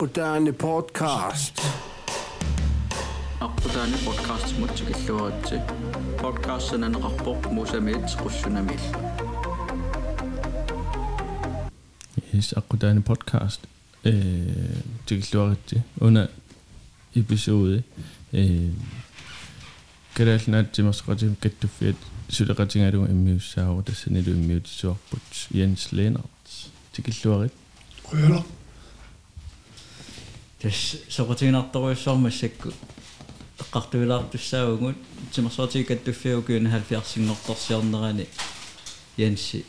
Moderne Podcast. Akkudane podcast mutsikilluaratsi. Podcastsananaqarpoq musamit qussunamil. Yes, akkudane podcast. Eh, tikilluaratsi una episode. Eh, kadallnaatsimaqsqatim kattuffiat suleqatingalu immiussaavo tassanilu immiutissuarput Jens Lenart. Tikilluarit. Røler. тас соқутигинарторуйссуармассакку эққартуилаартуссаагугут тимерсуатиг каттуффиу кюна 70-нортарсиарнерани янси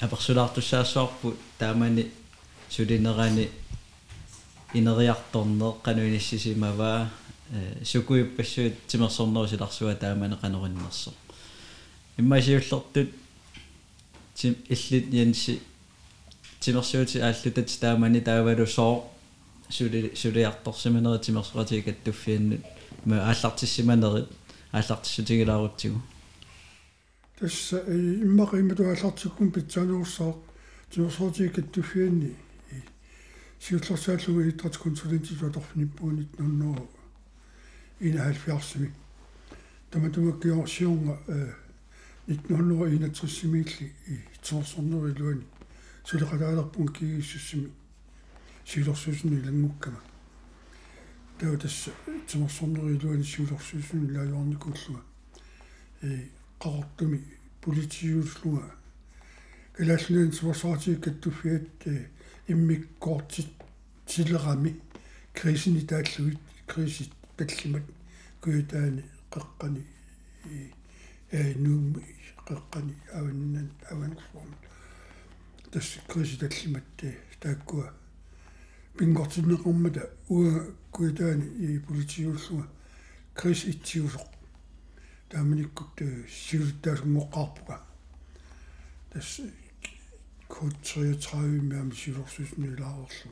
аперсулаартуссаассуарпу таамани сулинерани инериарторнеэ кануиниссисимаваа сукуиппассуут тимерсорнерусиларсуа таамане канериннерсо иммасиуллертут тим иллит янси тимерсуути ааллутат таамани таавалу соо сули сулиарторсиманери тимерсуатиг каттуффианнут ма ааллартиссиманерит ааллартиссутигилаарутсигу тасса иммақимату аллартиккум питсаанерусаа тимерсуатиг каттуффианни сиуллерсааллугу итрат консулентит аторфиниппуунит нунноо ina 70-ми таматумаккиорсиунга 1961-милли и тоорсорнерилуани сулеқалаалерпун кигиссуссими сиулерсуусни илангуккама таа тасса тоорсорнерилуани сиулерсуусни лаажорникуллуга э qaqortumi politiuuslunga калааллуин суарсаатиг каттуффиат иммиккоорти тилерами крисини тааллуит крисит таллимат куютаани қеққани э нуумми қеққани аваннан аванерформ тас криси таллиматти тааккуа пингортиннеқармата уа куютаани и политиуллуга крис итсиусоқ тааманиккут сиултаасунгоққарпуга тас 33 мям силорсусниилааерлу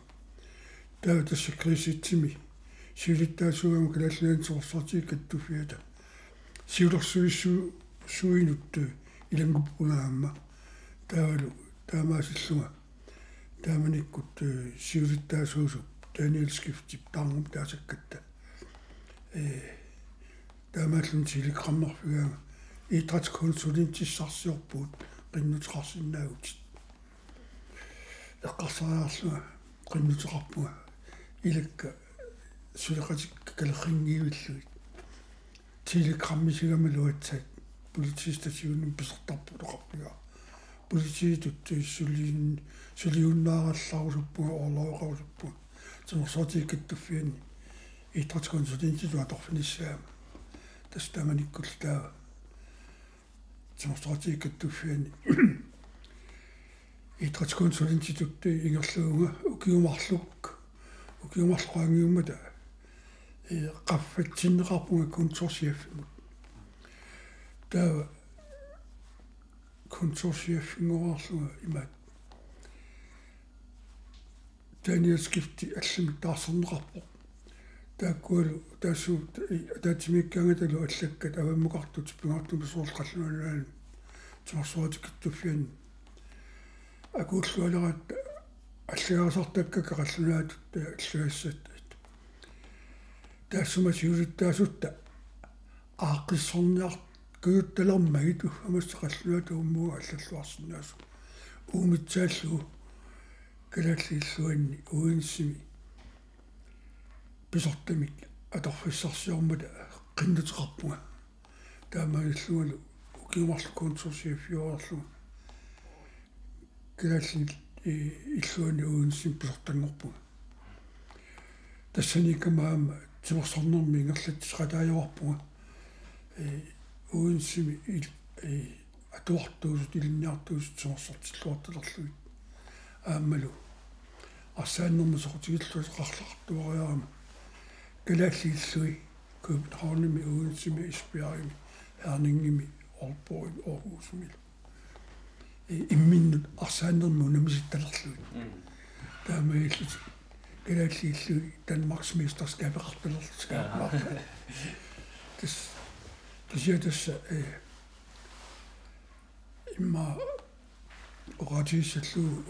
таа тас крис итсими сиулиттаасугама калааллаан соорсартиг каттуфиата сиулерсуиссу суинут илангуппунаамма таавалу таамаасиллуга тааманиккут сиулиттаасуусу Daniel Skifti таарнум таасаккатта э таамааллун силикраммарфигаама итрат консулентиссарсиорпуут qinnuteqarsinnaagut эққарсариарлуга qinnuteqarpuga илакка сулеқатик калеррингиивиллуит телеграммисигамалуатсаат политистасиуннум писертарпулоқарпига политиитут сулиин сулиуннааралларусуппуга орлоеқарусуппуга тимерсоотик каттуффиани итрат консулентилу аторфиниссаама тастаманиккултаа тимерсоотик каттуффиани итрат консулентитут ингерлуунга укиумарлук укиумарлуангиуммата qaffатсиннеқарпунга консорсиаффимут таа консорсиаффингуарлуга имаат Skifti аллами таарсернеқарпо тааккуалу таасуу таатимиккаангаталу аллаккат аваммуқартут пингаартуми суурлқаллуанаан тимарсуатикиттуффиан акууллуалерат аллагаасартакка қаллунаатут аллагаассат таассума сиулиттаасутта ааққиссорниар куютталермагит уффамассеқаллуата уммуа аллаллуарсинаасу уумитсааллугу калааллииллуанни уинсими писортамик аторфиссарсиормата қиннутеқарпунга таамаиллугалу укиумарлукуун сорсиаффиуарлуга калаалли иллуани уинсим писортангорпунга тассаникамаама тимерсорнэрми ингерлатсеқатаажорпунга э уинсими э атуартуусут илинниартуусут тимерсортиллуарталерлуит аамалу арсааннэрму соқутигиллуус қарлартуариарама калааллииллуи купнхауними уинсими испиарими хернингими орборим орхусмил э имминнут арсааннэрму намиситталерлуит таамаиллут калааллииллуи данмарксмистерскапеқарталерлскаапаа тас кисиатасса э имма оратиссаллу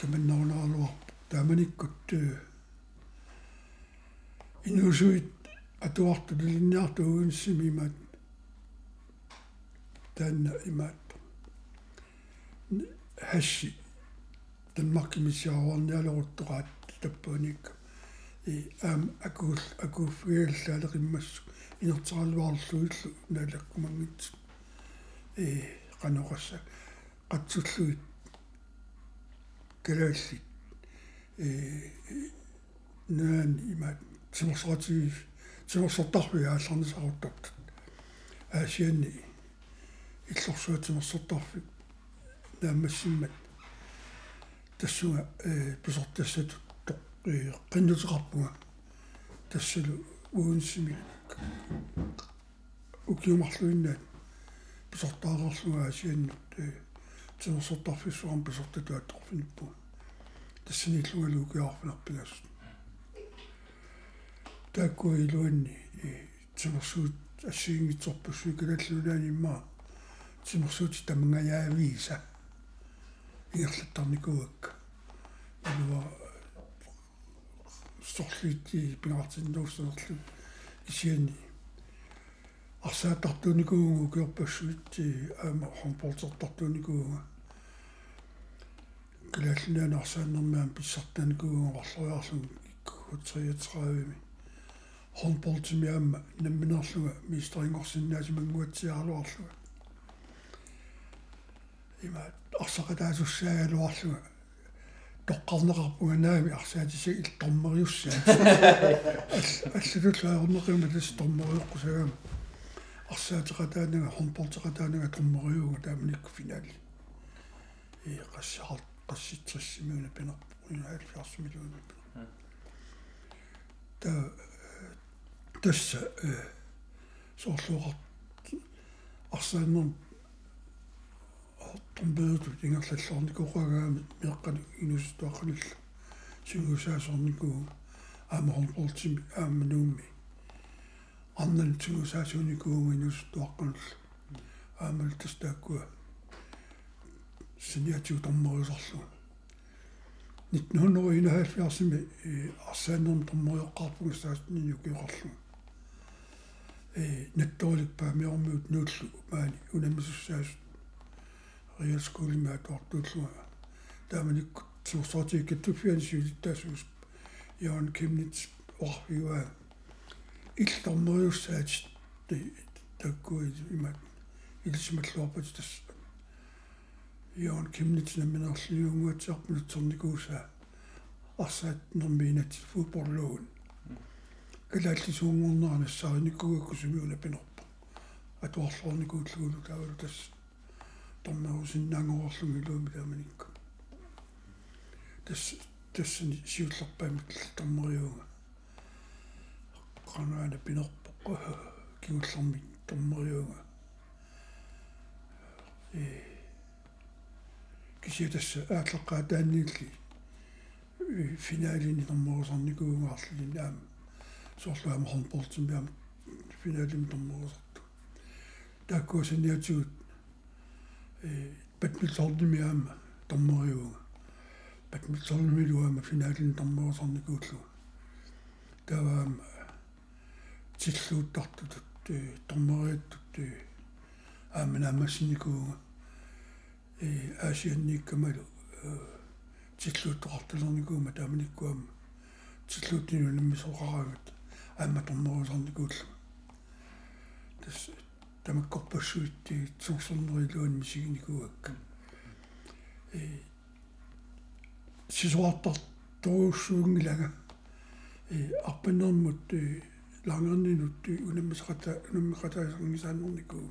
каманнарунаарлуар тааманиккут инусуит атуарту линниарту уунссими имаат таанна имаат хасси танмаркимисиаруарниалоруттораат таппааникка и аам акуул акууффигаллаалеқиммассу инертералуарлуиллу наалаккумангит и каноқасса қатсуллуит калаалли э наан имаат. Симорсоратиги симорсортарфи аалларнисаруттарт аасианни иллорсуатиморсортарфи наамассиммат тассуга э писортассату тоқ э қиннутеқарпуга тассалу уунсими укиумарлуиннаат писортаарарлуга аасианнут э тиморсортарфиссуарам писортатуаттарфиниппуга тассани иллунгалу укиарфинарпигас тааккуи илуанни тиморсуут ассигингитсорпуссуи калаллунаани имма тиморсуути тамангаяавииса ингерлаттарникуакка илуа сорлити пингартиннууссанерлу исиани арсаатартууникуугу киорпассуитти аама хомполтертартууникууга калааллунаана арсааннэрмаан писсартааникууга варлуяарлун иккутриатераавими хомполтимиаама намминерлуга мистерингорсиннаасимангуатсиарлуарлуга има арсакатаасуссаагалуарлуга тоққарнеқарпуганаами арсаатиса иллтормериуссаа аллутуллаарнеқима тас тормериоққусагаама арсаатеқатаанага хомпортеқатаанага тормериуга тааманикку финали и qassаар qassitsassimiuna pinerpu 70 миллиона та тасса соорлуоқар арсааннер томбеуту ингерлаллорникуqagaami меэккани инустуаққанилла сингусаасорникуу аамахорпортими аамануумми арнан сингусаасууникууга инустуаққанулла аамал тастааккуа синиатиу томморисарлу 1971-ми арсаанерм томмориоққарпугсаастни юкиоқарлу э натторликпаа миормуут нууллу маани унамисуссаасут реалскуулимаа тортууллуга тааманикку суурсоотиккаттуффиансиулиттаасуус яан кимнит орфиуа иллормориуссаат таккуи имат илсималлуарпат тас. Яан кимнит наминерлиунгуатсиарпунутсерникууса арсаат нэрмиинат футболлуун калааллисуунгорнеранассаариниккугакку сумиуна пинерпа атуарлуорникуутлугулу таавалу тас торнерусиннаангоорлуги лууми тааманикку тас тассани сиуллерпаамик торнериуга qaнаана пинерпоқ кигуллерми торнериуга э. Кисиатасса ааллеққаа таанниилли финалини торнерусарникуугаарлини аама соорлуама хомпортимиама финалими торнерусарту тааккуусаниатигут патмилсорними томмориуга патмилсорними финалин томморсорникууллу таваама тиллууттартутут томмориаттут ааманаамассиникууга э аасианниккамалу тиллууттоқартулерникуума тааманиккуама тиллууттину наммисоқарават аама томморсорникууллу тас тамаккорпассуитти сорсорнерилуан мисигиникуакка э сисуартартуусуунгилага э арпаннермут э лангернинут унаммисақата унаммиқатаасарнисаанерникуу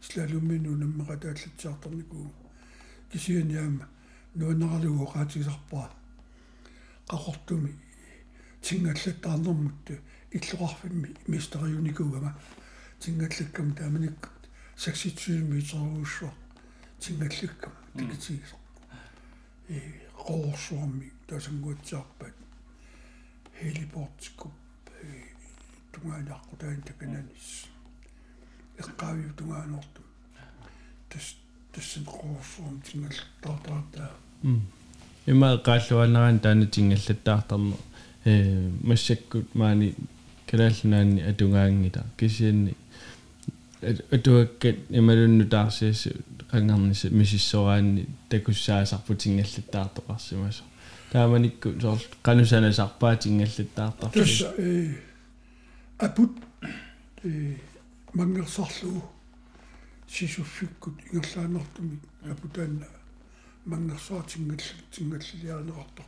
слалуммину унаммиқатааллатсиарторникуу кисианиама нуаннералугу qaatigisarpaa qaqortumi tingallattaarnermut иллуqarfimmi мистериуникуугама тингаллаккам тааманик 26 метрууссуа тингаллаккам тикитигис э qoorsuarmi tasangуатсаарпат хелипортикку тунгаалааққутаан такананис эққаавиу тунгаанорту тас тассан qoorsuarm тингалтаартаартаа има qaаллуанеран таана тингаллаттаартарне э. Массаккут маани калааллунаанни атунгаангита кисианни атуаккат ималунну таарсиасу qangarnisi misissораанни такуссаасарпутингаллаттаартоқарсимасо тааманикку соор qanusанасарпаатингаллаттаартар тасса э апут э мангерсарлуу сисуффиккут ингерлаанертумик апутаанна мангерсаатингаллатингаллиарнеқартор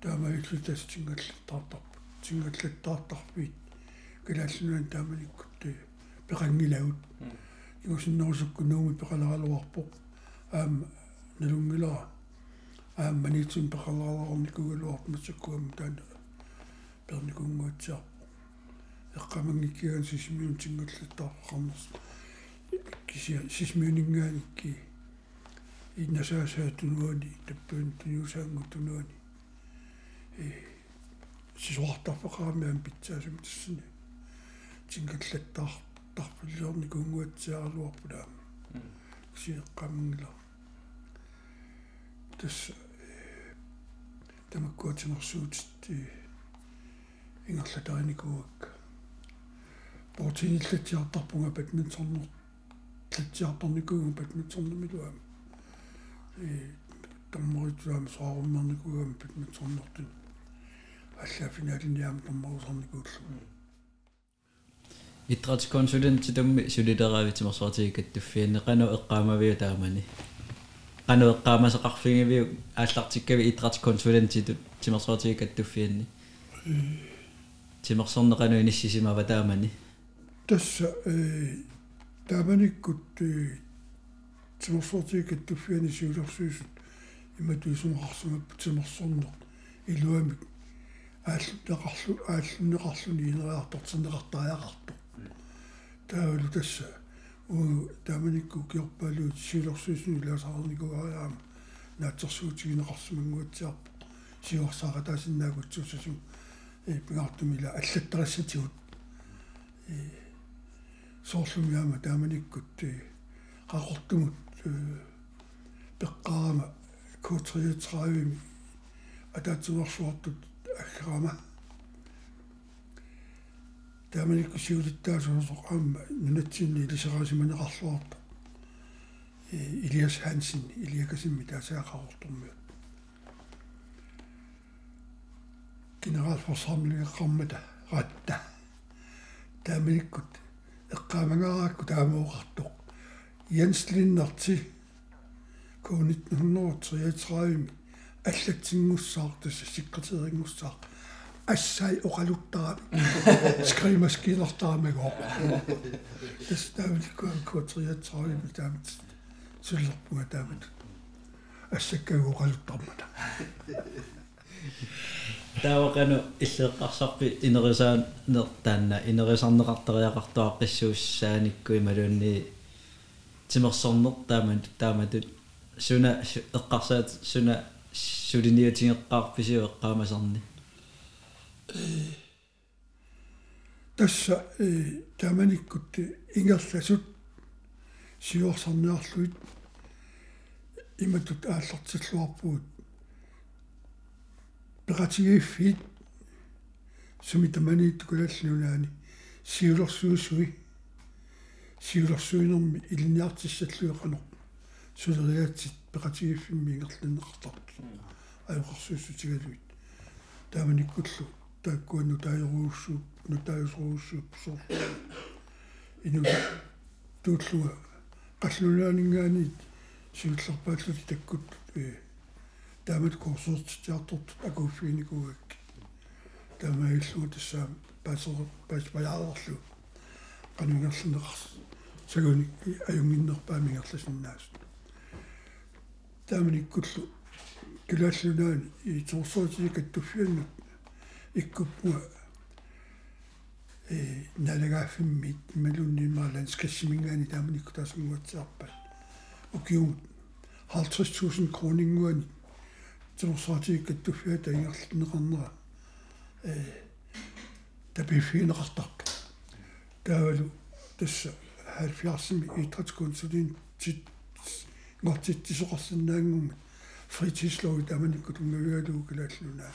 таамаиллу тас тингаллаттаартар тингаллаттаартарпит калааллунуан тааманиккут пеқангилавут юусиннерусукку нууми пеқаларалуарпоқ аама налунгилара аама манитсин пеқалараларникугалуарпмасаккуам таана перникунгуатсиарпо эққамангиккигаан сисмиун тингаллаттаарқарнерс кися сисмиунингааникки иннасаасаатунуани таппуун туниусаангутунуани э сисуартарпеқарамиам питсаасум тассани тингаллаттаар тарпиллуарни кунгуатсиаралуарпулаама кисиэққамангила тас тамаккуатинерсуутит ингерлатариникууак. Портиниллатсиартарпунга бадминтоннер тлатсиарторникууга бадминтоннамилуама э тамморитуама сааруммарникуугама бадминтоннертун алла финалиниама тамморусарникууллу итрат консулент тамми сулилераавитимерсуатигикаттуффианне кану эққаамавиу таамани кану эққаамасеқарфингивиу ааллартиккави итрат консулентитут тимерсуатигикаттуффианни тимерсорнеқану иниссисимава таамани тасса э тааманиккут э тимерсуатигикаттуффиани сиулерсуусут иматуисумақарсумаппу тимерсорнеқ илуамик ааллунеқарлу ааллунеқарлуни инериартортинеқартариақарту таавалу тасса уу тааманикку киорпаалуут сиулерсуусуни илаасаарникуариаама наатсерсуутигинеқарсумангуатсиарпо сиорсаара таасиннаагутсуусасум э пигаартумила аллаттарассатигут э соорлумиама тааманиккут э qaqortumut пеққарама куутриутраавими атаатсуарсуартут аггерама тааманикку сиулиттаасуусоқ аама нунатсинни илисераасиманеқарлуарпо э Илиас Хансен илиакасимми таасаақарортормиут генералфорсамлингеққармата ратта тааманиккут эққаамангараакку таамаоқартоқ Jens Linnerti K1933 аллатсингуссаартас секретарингуссаа ассай оқалуттара скримаскинертарамагоо тас таавликкуан K33 таамат суллерпуга таамат ассаккагу оқалуттармата таавакану иллеэққарсарпи инерисаан нертаанна инерисарнеқартериақартуа қиссууссааниккуи малуунни тимерсорнер таамат тааматут суна эққарсаат суна сулиниатингеққарписиу эққаамасарни тасса э тааманиккут ингерласут сиорсарниарлуит иматут ааллартиллуарпуут пеқатигииффит сумитаманиит кулаллунаани сиулерсуусуи сиулерсуинерми илиниартиссаллуиқанер сулериатсит пеқатигииффимми ингерланнеқартарт аюқарсуусутигалуит тааманиккуллу тааккуанну таайруussууп нутаайусруussууп соорлу ину тууллуга қаллулаанингаани сиуллерпааллути таккут э таамат курсууртитиартортут акууффиникугак таамаиллугу тассаам паасер паас паяалерлу qanungerluneqars saguni ajunginnerpaamingерласиннаас тааманиккуллу килааллунаани и торсуутикаттуффианнут иккуппуга э налагаафиммит малуннимаалан скассимингаани тааманикку таасунгуатсиарпат укиум 50000 кронингуани торсуутикаттуффиата ингерлунеқарнера э табиффинеқартарпа таавалу тасса 70-ми идrætskonsулин тит ngortittisoqarsinnaangumma fritidslov tamanikku tungavialuu kilaalluna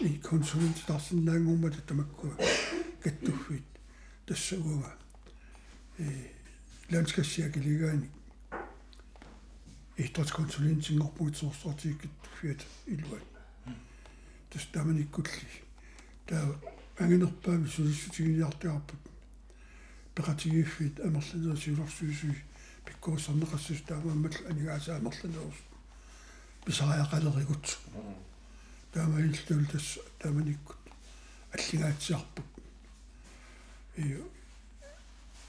i konsulenttarsinnaangormata tamakku kattuffiit тассагуга э ланскассиакилигаани ихтоц консулентингорпугит соорсортииккиттуффиат илуат тас таманиккулли таа ангинерпаами сулиссутигиниартиарпут пекатигииффит амерланерсиулорсуисуи пиккуусарнеқассус таамааммал анигаасаа амерланерус писариақалеригут таамаилтул тас тааманиккут аллигаатсиарпут и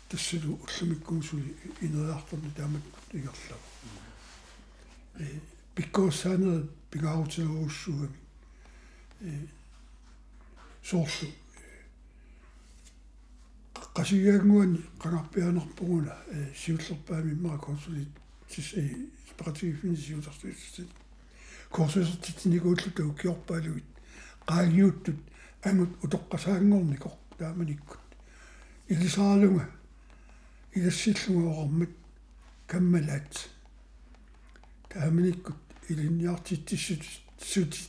тассалу уллумиккуусуи инериарторни таамат игерлава э пиккуусаанер пигаарутилууссуугами э соорлу qasigaanguani qanarpianerpuguna э сиуллерпаами маа консулит сис э спаратигифини сиулерсуиссит корсусертитинигууллута укиорпаалугит qaagиуттут ангут утоққасаангорникор тааманиккут илисаалунга илассиллунга оормат каммалаат. Тааманиккут илинниартиттиссут сути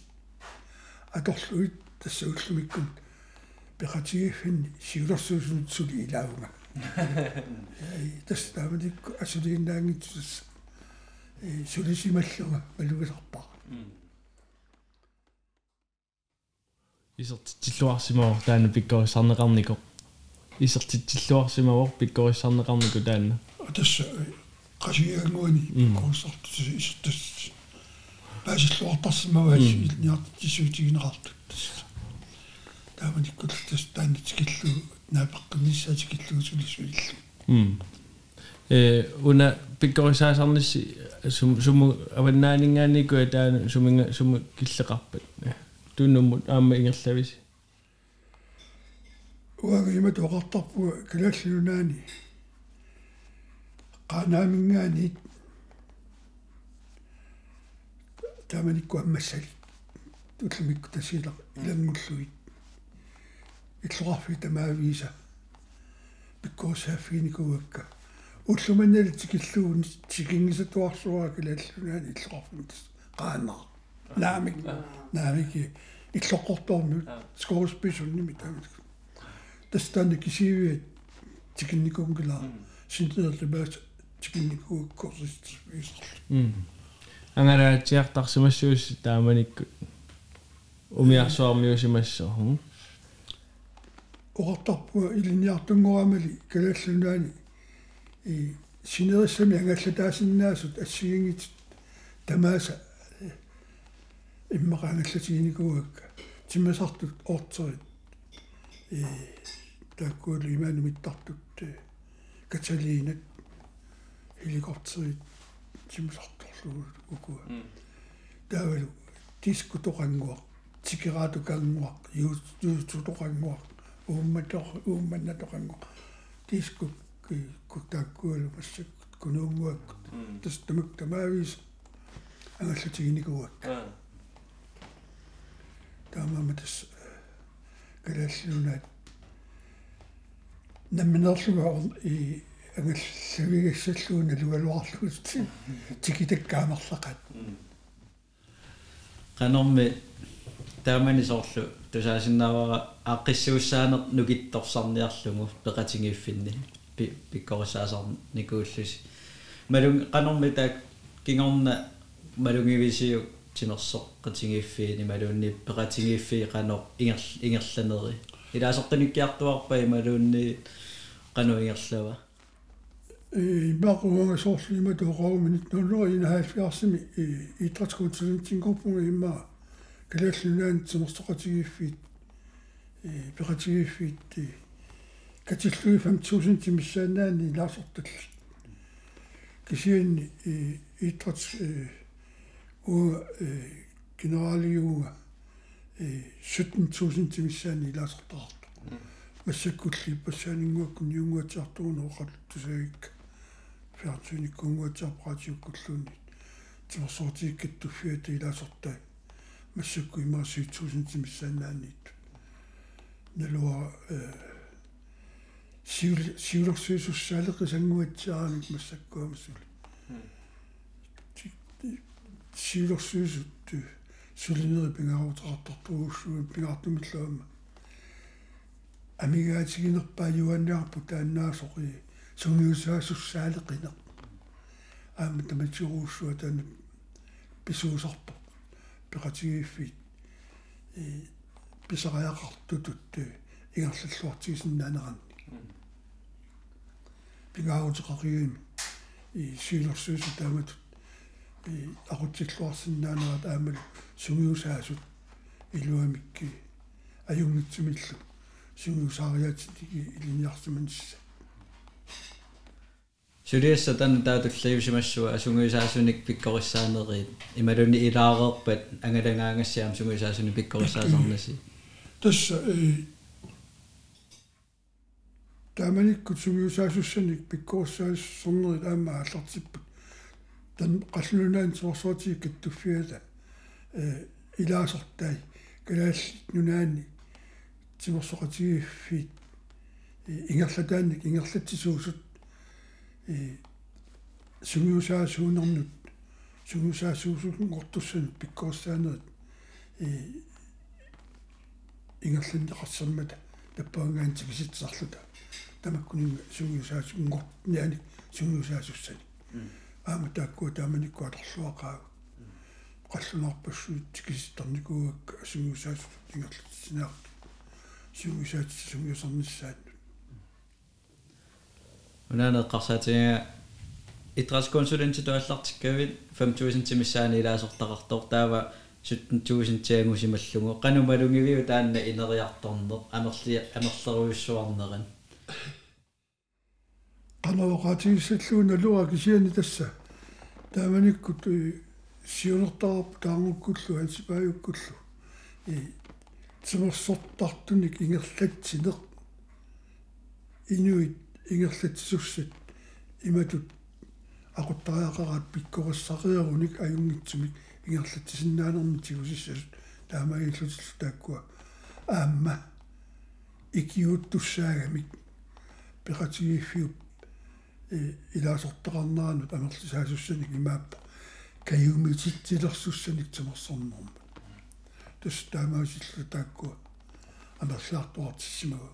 аторлуит тассауллумиккун пекатигиффин сиулерсуусунут сули илаавунга тас тааманикку исертитиллуарсимавор таана пиккорисарнеқарнико исертитиллуарсимавор пиккорисарнеқарнику таана. Тасса qasigaanguani kuussartu исертас паасиллуартарсимаваа una pikkorisaasaarnis sum sum avannaaningaanniku taan suminga sum killeqarpat tunnummut aamma ingerlavisi واقيمة وقطف كلاس يوناني قانا من غاني تامني كو أما سالي تسلمي كتسيلا إلى المسلوي يتلغى في تماويسة بكوسها فيني كو وكا уллуманнали тикиллуун тикингисатуарсуаа килааллунаани иллуарфумтас qaanaa наамик наамики иллоққорторми скоорсписунними таамик тастаани кисивиат тикинникуунгила синтерлибаат тикинникууаккорсис м ангараатиартарсимассуус тааманикку умиарсуармиусимассоо хм. Оqartarpua илиниартунгорамали калааллунаани и синериссами ангаллатаасиннаасут ассигингит тамааса иммақаангаллатигиникуакка тиммасартут оортерит и таккуали имаанумиттартут каталинат хеликоптерит тиммасарторлугу укуа таавалу диску тоқангуақ тикераату кангуақ юуту тоқангуақ уумматор уумманна тоқангуақ диску куттааккуалу массак кунуунгуаккут тас тамак тамаавис ангаллатигиникуакка таамаама тас калааллунаат намминерлуга и ангаллавигассаллууна лугалуарлугут тикитаккаамерлақат qanорми таамани соорлу тусаасиннаавара ааққиссууссаанер нукитторсарниарлугу пеқатингииффинни пиккорисаасарникууллуси малун qanорми таак кингорна малунгивисиу тимерсоққатингииффиини малуунни пеқатингииффии qanor ингер ингерланери илаасортаниккиартуарпай малуунни qanu ингерлава и бакуунга соорлима тоқауминит нуннери инаалфиарсими и итрацкуутсилинтингорпунга имма калааллунаан тимерсоқатигииффиит и пеқатигииффиит катиллуи 5000 тимиссаанаани лаасорталли кисианни и итрац у генералиуга 17000 тимиссаани лаасортаарту массаккулли пассаанингуаккун юнгуатсартугуна оқаллутусагикка фиартуниккунгуатсаарпаратиуккуллуунни тимерсоортииккаттуффиата илаасортай массакку имаасии 1000 тимиссаанаанниит налуа э сиул сиулерсуисуссаалеқисангуатсааник массаккуамасули сиулерсуисут сулинери пингаруутеқартортугууссуун пингаартумиллаама амигаатигинерпаа юанниарпу тааннаасоқи сунгиусаасуссаалеқинеқ аама таматируussуа таана писуусарпо пеқатигииффит и писариақартутут ингерллуартигисиннаанеранни пингаруутеқариуми и силерсуусу тааматут и aqutsilluarsinnaaneraat aamal sumiusaasut илуамикки аюнгитсумиллу суmiusaaриатитики илиниарсуманисса сулиасса тан таатуллаюсимассуа асунгуисаасуник пиккориссаанериит ималуни илаарерпат ангалангаагассаам сунгуисаасуни пиккориссаасарнаси тасса э тааманиккут суmiusaasussaник пиккориссаассорнерит аама ааллартиппут тан қаллунаан соорсуатиг каттуффиала э илаасортай галааллит нунаани тимерсоқатигиффит ингерлатааник ингерлатсисуусут э сунгиусаасуунернут сунгиусаасуусут ортуссанут пиккорсаанерит э ингерланнеқарсаммата таппаангаан тикиситсарлута тамаккунинга сунгиусаасунгор нианик сунгиусаасуссани аама тааккуа тааманикку аторлуақаа қаллунарпассуут тикиситторникуугакка сунгиусаасут ингерлатсинаарту сунгиусаат сунгиусарниссаат унаанеққарсаатига итрасkonsulentti туаллартиккавит 5000 тимиссаани илаасортақартор таава 17000 тиангусималлугу qanumалугивиу таанна инериарторнеқ амерли амерлеруйуссуарнеран qanavaqaatigissalluuna luga kisiani tassa taamanikkut сиунертарп таангуккуллу ансипааюккуллу и тимерсортартуник ингерлатсинеқ инуит ингерлатсуссат иматут aquttariaqaraat pikkorassariarunik ajungitsumik ингерлатсиннаанерми тигусиссасут таамагиллутиллу тааккуа аамма икиуттуссаагамик пеқатигииффиуп э илаасортеқарнаанут амерлисаасуссаник имааппа каюмититсилерсуссаник тимерсорнерма тус таамаусиллу тааккуа амерлаартуартиссимагу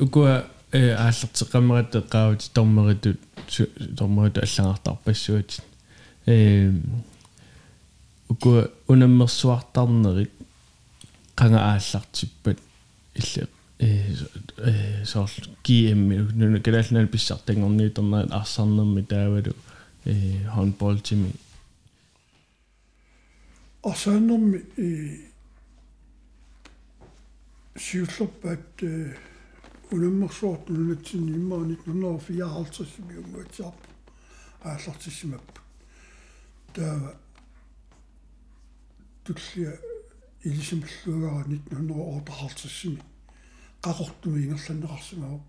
ukua э ааллертеққамерат эққаавит тормеритут тормериту аллагартарпассуат э ukua унаммерсуартарнерит qanga ааллартиппат илля э э соор GM нуна калаалнал писсартангорниитернаат арсарнерми таавалу э handball тими орсаанерми и сиуллерпаат э унаммерсуартунатсини иммаанит 1954 миунгуатсаарпу ааллартиссимаппу таава туллиа илисимллугара 1948 qaqortumi ingerlanneqarsimao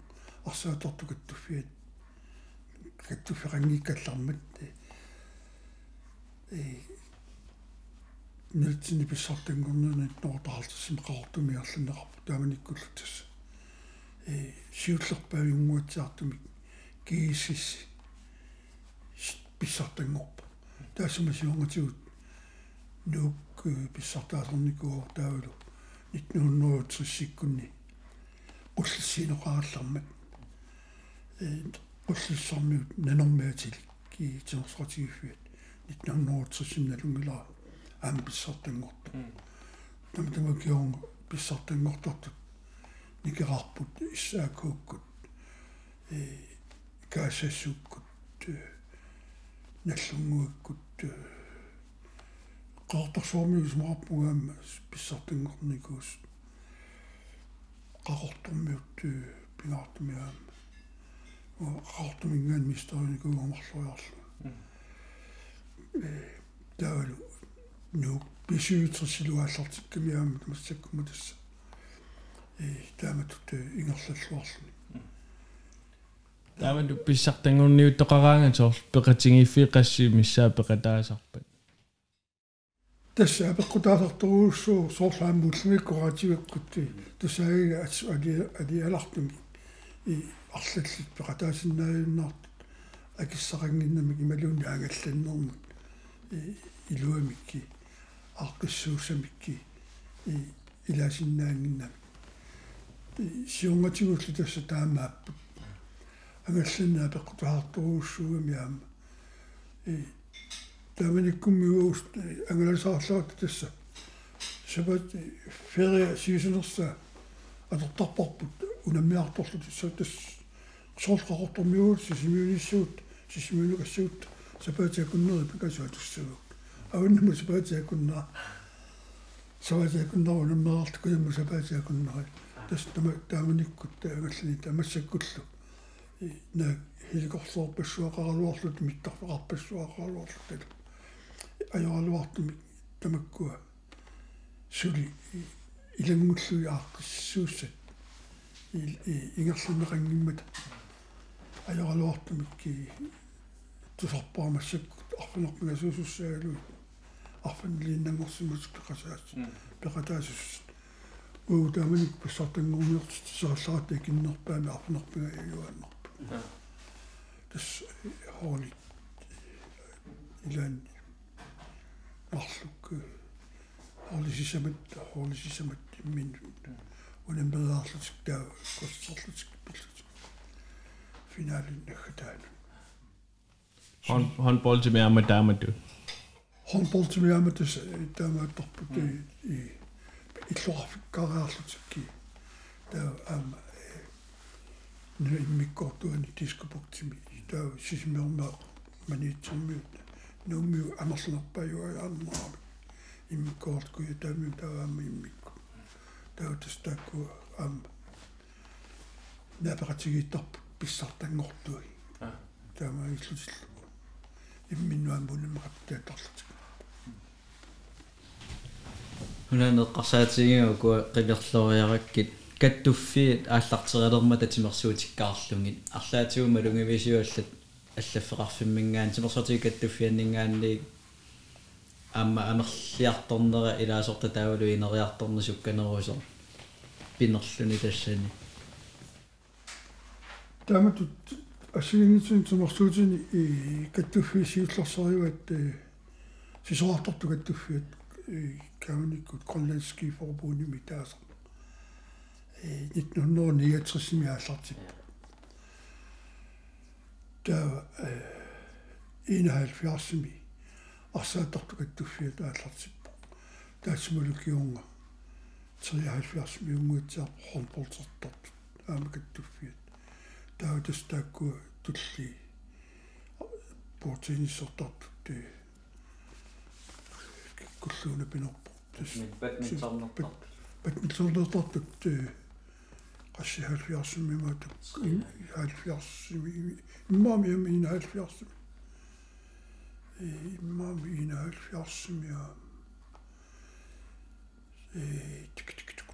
арсааторту каттуффиат каттуфферангиккаллармат э нэлтсини писсартангорнуна ноортаартсим qaqortumi ерланнеқарпу тааманиккуллутас э сиуллерпавингуатсаартумик киисис писсартангорпу таасума сионгатигут таавалу 1930-сиккунни уллиссинеқараллармат э уллиссармиут нанормаатилик ки тиорсратигиффиат 1930-синналунгилаа аам писсартангорту тамтама киорн писсартангортортут никерарпут иссаакууккут э каасассуккут наллунгуаккут qaartarsuarmius marappugaamma pissartinngornikuus qaqortormiut pingaartumiaamma qaartumingaan mistoriinikuumarluarlu э таавалу нук писиутерсилуааллартиккамиаама тамассаккума тасса э тааматут ингерллуарлуни таавалу писсартангорниуттоқараанга соор пеқатингиффи қасси миссаа пеқатаасарпат тасса апеккутаасарторуussuu соорлааммуллимиккораативеккутти тусааги али али алартуми и арлаллит пеқатаасиннааюннаартут акиссақангиннамик ималуунни агалланнэрмут и илуамикки аақкиссуусамикки и илаасиннаангиннами и сиунгатигуллу тасса таамааппут агалланнаа пеққутаартуруussуугами аама и таманиккуммиуус ангаласаарлаат тасса сабат ферия сиисунерса атортарпарпут унаммиарторлут тас соолқақортормиуут сисимиуниссуут сисимиунукассуут сапаатиакуннери пикасуатуссагу авуннаму сапаатиакуннаа саваатиакуннару наммеарту куямму сапаатиакуннери тас тама тааманиккут таагаллани тамассаккуллу на хиликорсоорпассуақаралуарлут миттарфеқарпассуақаралуарлут тала ajorluartumi tamakkua suli ilangullu aaqqiссууссат ингерлунеқангиммата ajorluartumikki тусарпаамассакку арфинерпигасуусуссаагалуи арфинлииннангорсимаск пеқасаас пеқатаасус уу тааманик пассартангорниортит саалларат киннерпаами арфинерпига юааннерпа тас холи илан арлукку хоолисисамат хоолисисамат иммин унамбераарлутик таа коссорлутик пиллутик финалин нахтаана Han han bolde med med damer du. håndbold som jeg med det der med doppe det i i klorfikaraарлутикки таа ам нэ миккортуани дископуктими таа сисмермаа манитсиммиут нуумиу амерлерпаюагаарнерами иммиккоорткуи таами таама иммикку таа тастаакку ам. Наператигиттарпу писсартангортуи таама иллутиллу имминнуам бунэммақаттаатарлутик хунанеққарсаатигиу куа қимерлориараккит каттуффиит ааллартерилерма татимерсуутиккаарлугит арлаатигума лунгивисуаллат аллаффеқарфиммингаан тимерсуутик каттуффианнингаанни амма амерлиарторнера илаасорта таавалу инериарторни сукканеруусер пинерлүни тассани тааматут ассигинитсин тимерсуутини и каттуффи сиуллерсариуат сисоарторту каттуффиат кауниккут гренландский форбуними таасер э 1969 ааллартип таа э 71-ми арсаатарту каттуффиат ааллартиппо таасмулукиунга 73-ми унгуутсиар хорнполтертарт аама каттуффиат таа тастаакку тулли портиниссертарпут ти куллууна пинерпо тас бадминтоннерпар бадминтоннертартут ти qassi 70-ми маатак 70-ми иммаами ямин 70-ми иммаами 71-ми э тик тик тик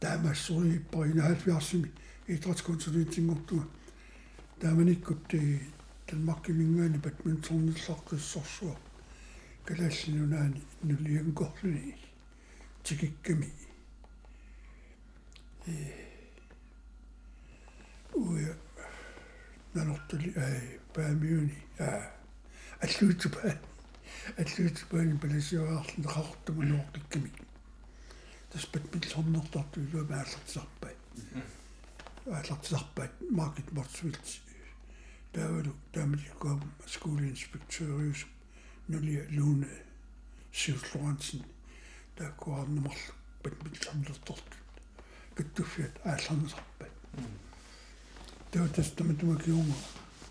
таамассури парина 70-ми идратсконсулентингортуга тааманиккутти талмаркимингаани бадминтонниллаққиссорсуа калааллинунаани нулиангорлуни тикикками уя нанортали ай паамиуни аа аллуутупаа аллуутупаани паласиуаарлу қартугу нуортикками таспат миллорнертарту илуама ааллартисарпай ааллартисарпаат маркет мортсвилт таавалу таамаликкуам скуулинспектørius нули луне сиуллорансин тааккуарнамарлу пат миллорнертарту каттуффиат аалларнисарпат таа тастаматумакиунга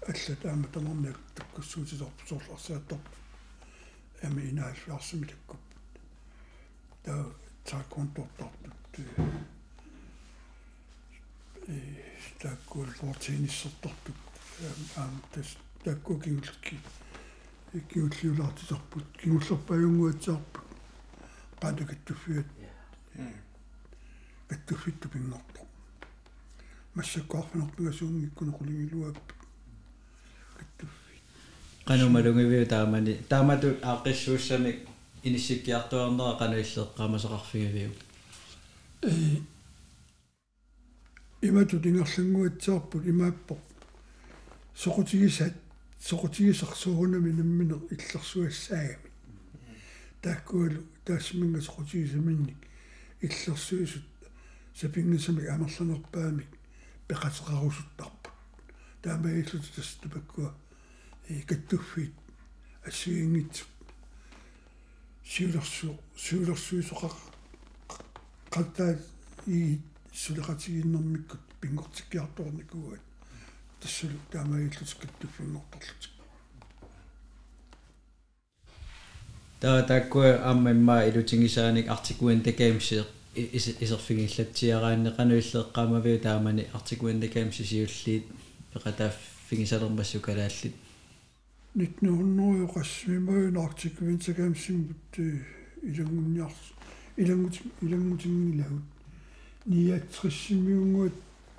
алла таама тамарниак таккуссуутисорпу соорларсааттарпу ами инаалфиарсими таккуп таа тааккуунтортартут э таккуул фортиниссертартут аам тас такку киулки киуллиулаартисарпут киуллерпаюнгуатсаарпут qaadakattufiat каттуффитту пингорто массаккуарфинерпигасуунгиккунеқулигилуап каттуффи qanumалунгивиу таамани таамату аақиссууссамик иниссиккиартуарнера канаиллеққамасеқарфигавиу э имату тингерлангуатсаарпут имааппо соqutigisat soqutigisarsuunami namminer иллерсуассаагами тааккуалу таассминга соqutigisаминник иллерсуисут сапингисами амерланерпаамик пеқатеқарусуттарпут таамаиллут тас тупаккуа и каттуффит ассуингитсу сиулерсу сиулерсуисоқақ qattaa i сулеқатигиннэрмиккут пингортиккиарторникуат тассулу таамаиллутиккаттуффингорторлутик таа таккуа аммамма илутингисааник артикуэн такаамсеэ исерфигиллатсиарааннеқануиллеэққамавиу таамани артикуэн такаамси сиуллиит пеқатааффигисалермассу калааллит 1900-оқассимимаюнартик винтагамсимбут илангунниарс илангут илангутингилагут ниатриссимиунгуат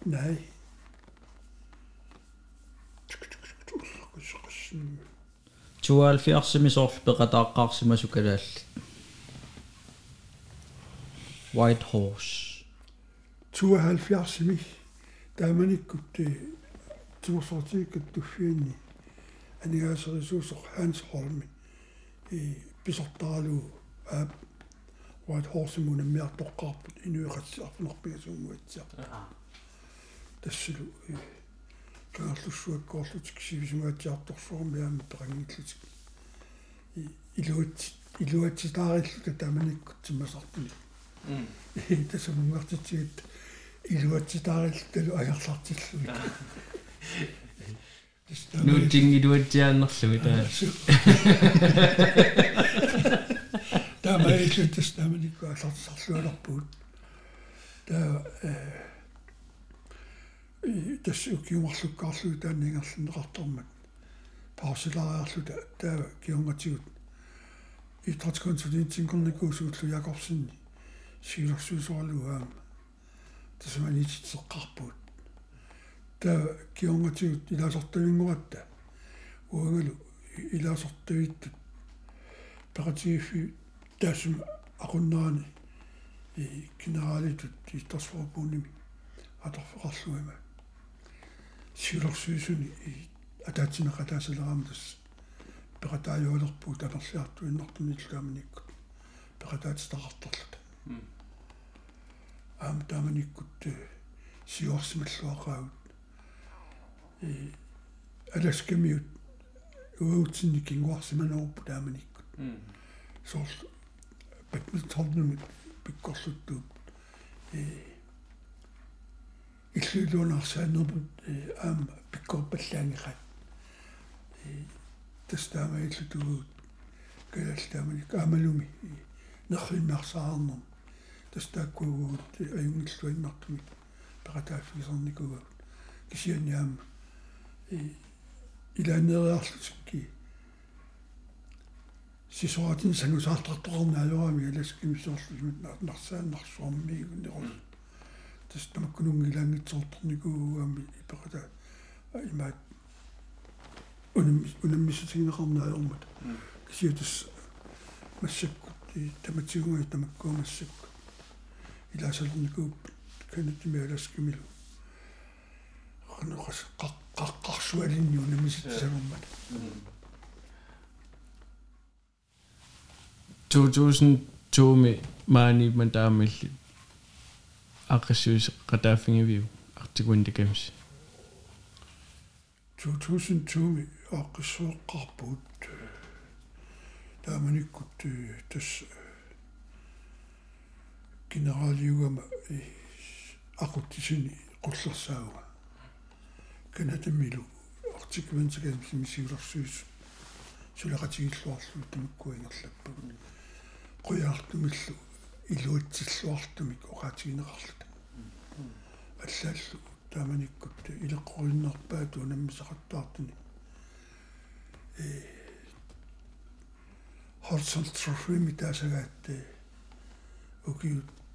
най чукчукчукчуккусоқассими 72 сорл пеқатааққарсимасу калааллит White Horse. 72-ми тааманиккут туусортиккат туффиинни анигаасерисуусоқ Hans Holmi и писортаралу аа White Horse мунаммиартоққарпут инуиқатсиарпунарпигасуунгуатсиар тассулу каарлуссуаккоорлутик сивисугаатсиарторсуарми аама перангиллутик и илуат илуатситаариллута тааманиккут тиммасартуни и тасамунгартитсигит илуатситаариллуталу агерлартиллуи нуутингилуатсиааннерлуи таа таамаиллутас тааманикку аллартсарлуалерпуут таа э тас укиумарлуккаарлуи тааннингерлунеқартормат паусилариарлута таа киунгатигут идrætskonsulatinkornikуусуутлу якорсинни сиилэрсуусуарлуаама тасманититсеққарпуут таа киунгатигут илаасортавингуратта уангалу илаасортавиттут пеқатигиффи таасум aqunnaani i кинералитут иттарсуарпууними аторфеқарлуима сиулерсуисуни и атаатсинеқа таасалераама тасса пеқатаажуалерпуу танерлиарту иннартуниллуаманиккут пеқатаатитақарторлута аам тааманиккут сиуарсималлуақаавут и аласкамиут уаутсинни кингуарсиманеруппу тааманиккут соор бэтмитторнумит пиккорлуттуут э иллуилуунаарсаанерпут э аама пиккорпаллаангиқат э тастаамаиллутугуут калалтааманик аамалуми нерриннарсаарнер тастааккуугуут аюнгиллуиннартуми пеқатааффигисерникугуут кисианиаама э илаанериарлутикки сисуатин санусаартартоқарнаалуарами аласкимисоорлусмит нарсааннарсуармигуннерус тастамаккунунгилаангитсоорторникууами ипеқата имаат унаммис унаммисутигинеқарнаалуармат кисиутус массаккут и таматсигунга тамаккуамассакку илаасалерникууп канатими аласкимилу qanqas qaqqarsualinni unammisitsagummat 2002 ми маани мантаамилли. Аққиссуис қатааффингивиу артикуиндикамси 2002 аққиссуэққарпут тааманиккут тас генералиугама ақуттисуни қуллерсаауга канатамилу артикуинтигамси мисиулерсуис сулеқатигиллуарлу тамаккуингерлаппу қуяартумиллу илуатсиллуартумик оқаатигинеқарлута аллааллу тааманиккут илеққориннарпаату наммисақаттаартуни э хорсон трофими таасагаатте укиут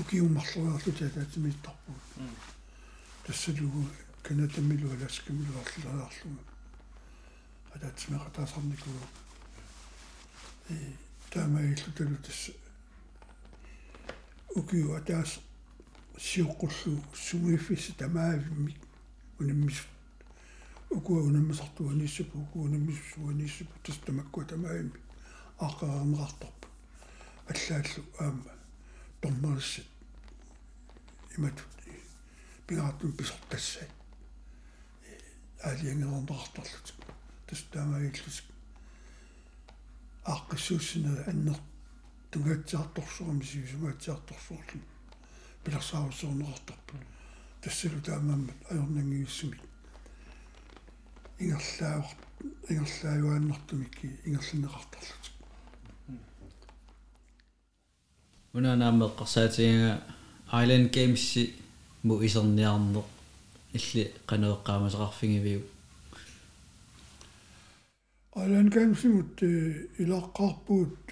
ukiummarluarlu taataatimiittarpuut тассалугу канатамилу аласкамилу арлаарлугу атаатсимеқатаасарникугу э таамаиллуталу тасса укиу атаас сиоққуллу сумуиффисса тамаавиммик униммис укуа унаммасартуа ниссапу укуа унаммиссуа ниссапу тас тамаккуа тамаавиммик ааққарнеқарторпу аллааллу аама тормерсит иматут пигаартун писортассай аалиангернеқарторлут тас таамаиллус ааққиссууссина аннер тугаатсаарторсуарми сиусугаатсаарторсуурлу пиларсаарусуурнеқарторпу тассалу таамааммат ajornangiussumik ингерлаавар ингерлаавааннартумикки ингерлинеқартарлут унанааммеққарсаатига Island Games му исерниарнеқ илли канеэққаамасеқарфигивиу Island Games-имут илааққарпуут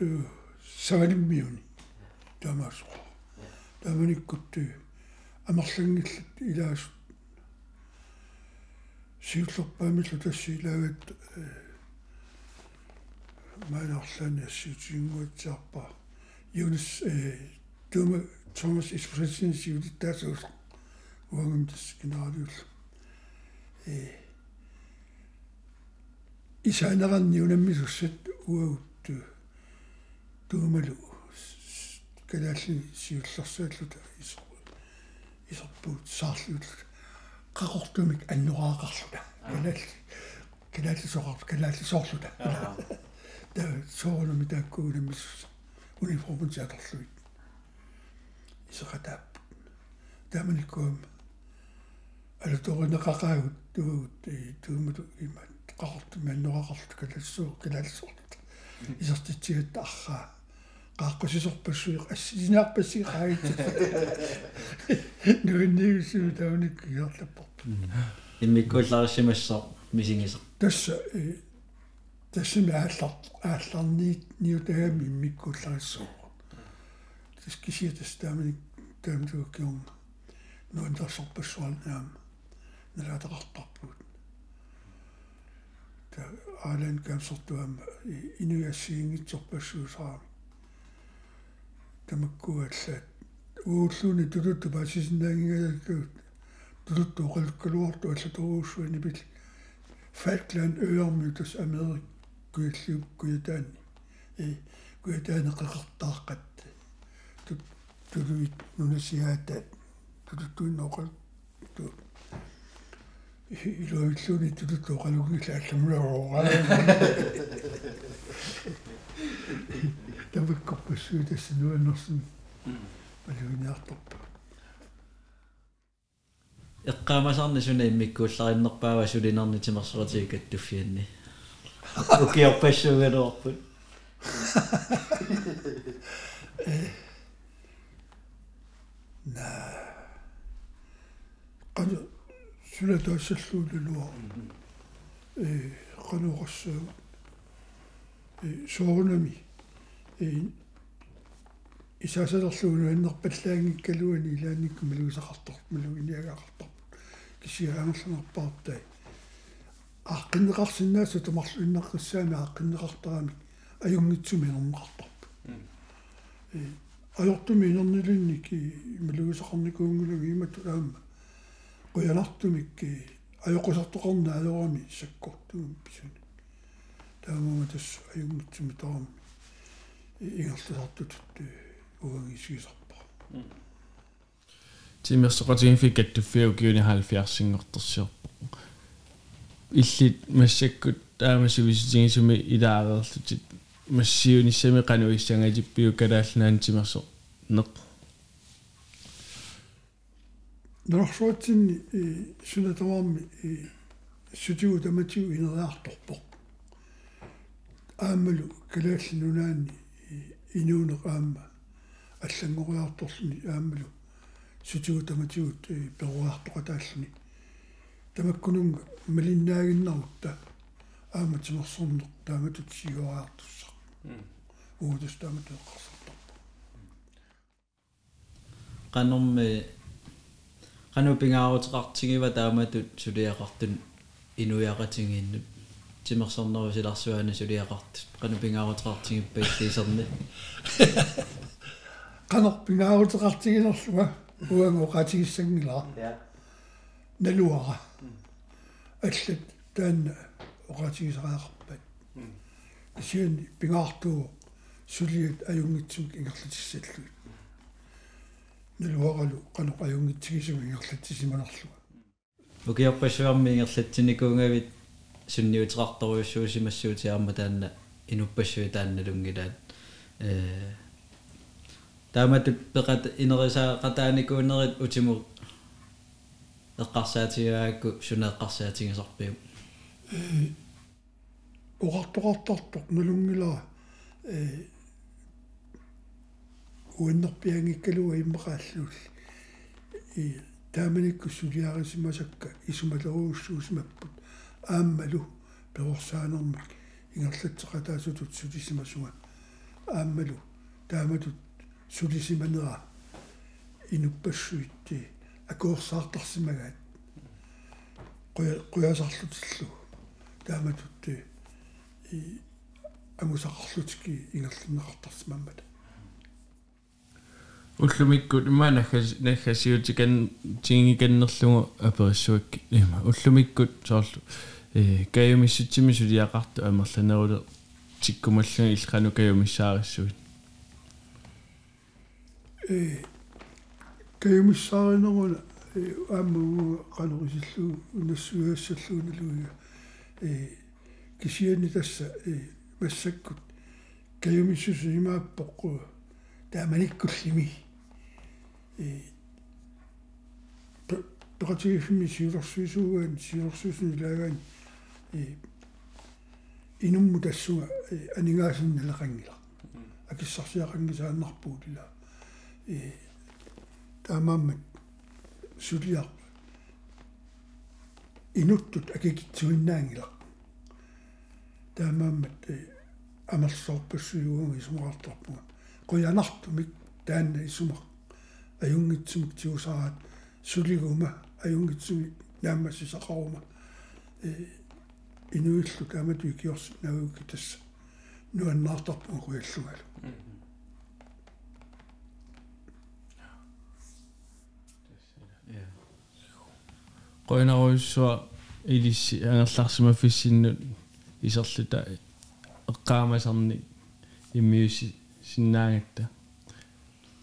савалиммиуни таамаасуа тааманиккут амерлангиллат илаас сиуллерпаамиллу тассиилаагат маанарлаани ассиутингуатсаарпаа юнис э тума Thomas Expression сиулиттаасуус уангам тас генералиул э исаанеранни унаммисуссат уагутту туумалу калаалли сиуллерсааллута исо исерпуут саарлуут qaqortumik annuqaaqarluta kalaалли калаалли соқар калаалли соорлута та соорнами тааккуунаммиссус униформун саатарлуит исеқатаап тааманиккуам алуторинеқақаагут тугут туумату имат qaqortumi annuqaqarlut калассуу калаалсуорт исертитсигатта арраа qaaqqusisorpassuiq assinaarpassi qaagit нуинниусуу тауник иерлаппорт иммиккуулларисимассаа мисингисеқ тасса тассами ааллар аалларниит ниутагами иммиккууллариссуу тас кисия тас тааманик таамтууккиорн нуантерсорпассуал наам налаатеқартарпут та аалан камсортуам инуяссиингитсорпассуусаа тамаккуаллаат ууллууни тулутту пассисиннаангигалаккуут тулутту оқалуккалуарту аллатуруусsuani пил Falkland øermi тус Америк куиллиуп куятаани э куятаани қеқартааққат тут тулуит нунасиаатаат тулуттуинноқал ту илоиллууни тулутту оқалугила алламлаораа тавиккорпассуу тассануаннерсин палуиниарторпа эққаамасарни суна иммиккууллариннерпаава сулинерни тимерсуратиги каттуффианни укиорпассуугалуарпут на qanu sula taassallуулulua э qanuqassuu э соорунами э исаасалерлууну аннерпаллаангиккалуани илааникку малуисақартор малуиниагаақартор кисиаангерланерпаартай ааққиннеқарсинаасу тумарлу иннеққиссаами ааққиннеқартарами аюнгитсуми нэрмеқартарпу э ajortumi inernilinnikki малуисақарникуунгулуги имату аама қуянартумикки ajоқусартоқарна алорами саккортугум писуни таамама тас аюнгитсуми тарами ингерласартут уангисигисарпа тимерсоқатигин фикаттуффиу киуни 70-сингорторсиорпо иллит массаккут таамасивиситигисуми илаарерлутит массиуниссами кануиссангатиппиу калааллаан тимерсо неқ норсуатсинни и сунатаварми и сутигу таматигу инериарторпоқ аамалу калааллинунаани инуунеқ аама аллангориарторлуни аамалу сутигу таматигут перуаартоқатааллуни тамаккунунга малиннаагиннарутта ааматимерсорнеқ тааматут сигуаартуссақ уутус таамат эққарсартар qannermi qanupingaaruteqartigива taamatut suliaqartun inuiaqatingiinnut тимерсорнеру силарсуаана сулиақартут qanupingaaruteqartigippa иллисерни qanорпингаарутеқартигилерлуга уангоқатигиссангилаа налуара аллат таанна оқатигисараақарпат исиани пингаартуу сулиат аюнгитсук ингерлатиссаллуит налуаралу qanoq аюнгитсигисуг ингерлатисиманерлуга укиорпассуарми ингерлатсиникуунгавит сунниутерарторуйуссуусимассуутиарма таанна инуппассуи таанналунгилаат. Э тааматут пеқат инерисаа қатааникуунерит утиму эққарсаатигаакку сунеэққарсаатигисарпиу уqartoqartartoq налунгилаа э уиннерпиангиккалуа иммақааллуул и тааманикку сулиарисимасакка исумалеруussуусимаппут ааммалу перорсаанермик ингерлатсеқатаасутут сулисимасуга ааммалу тааматут сулисиманера инуппассуитти акуорсаартарсимагаат қуя қуясарлутиллу тааматутти и амусақарлутики ингерлиннеқартарсимаммата уллумиккут има нахас нахасиутикан тингиканнерлугу апериссуакки има уллумиккут соорлу э каюмиссутсими сулиақарту амерланеруле тиккумаллуги иллқану каюмиссаариссуит э каймиссааринеруна ааммагу канорисиллу унассуяассаллууналуига э кисиани тасса э массаккут. Каюмиссусу имааппоққу тааманиккуллими. Э пекатигиффими сиулерсуисуугаан сиулерсуусни лагаан э инумму тассуга анигаасинналеқангила акиссарсиақангисааннарпуулила э таамааммат сулиар инуттут акикитсуиннаангила таамааммат э амерлсоорпассуйуунги сумаартарпуга қуянартумик таанна исумақ аюнгитсумик тиусараат сулигума аюнгитсуми нааммассисақарума э инуиллу таамату киорс науки тасса нуаннаартарпуга куяллугалу qoinaruissua ilissi angерларсимаффиссиннут исерлута эққаамасарни иммиусси синнаагатта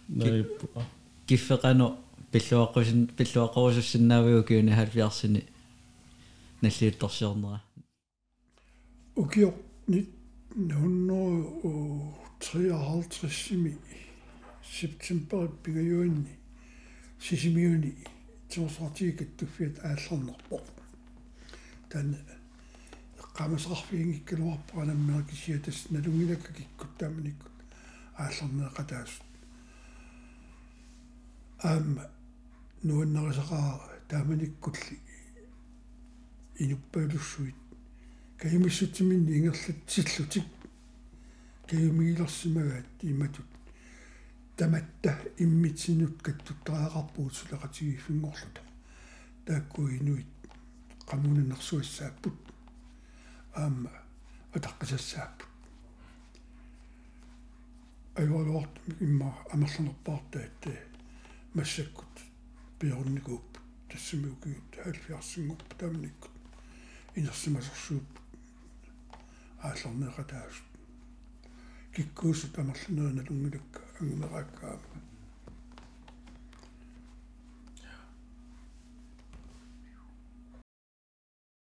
нериппуа киффеқано пиллуаққусин пиллуаққорусуссиннаавиу киуни 70-сини наллиутторсиорнера укиор нит нунно 53-сими септембер пигаюинни сисимиуни тиорсартигикаттуффиат аалларнерпо тан qamасеқарфиингиккалуарпаранаммеркисиатас налунгилакка киккуттааманиккут аалларнеқатаас аама нуаннерисақаа тааманиккулли инуппаалуссуит. Каюмиссутсиминни ингерлатсиллутик каюмигилерсимагаат иматут таматта иммитсинут каттуттаақарпуут сулеқатигиффингорлута тааккуинуит qamунанерсуассааппут аама атаққисассааппут. Айвалуарт имма амерланерпаартаат массаккут пиорникууп тассамиукигут 70-сингуп таамниккут инерсимасерсууп аалларнеқатаас киккуусут амерланерина именно ракам.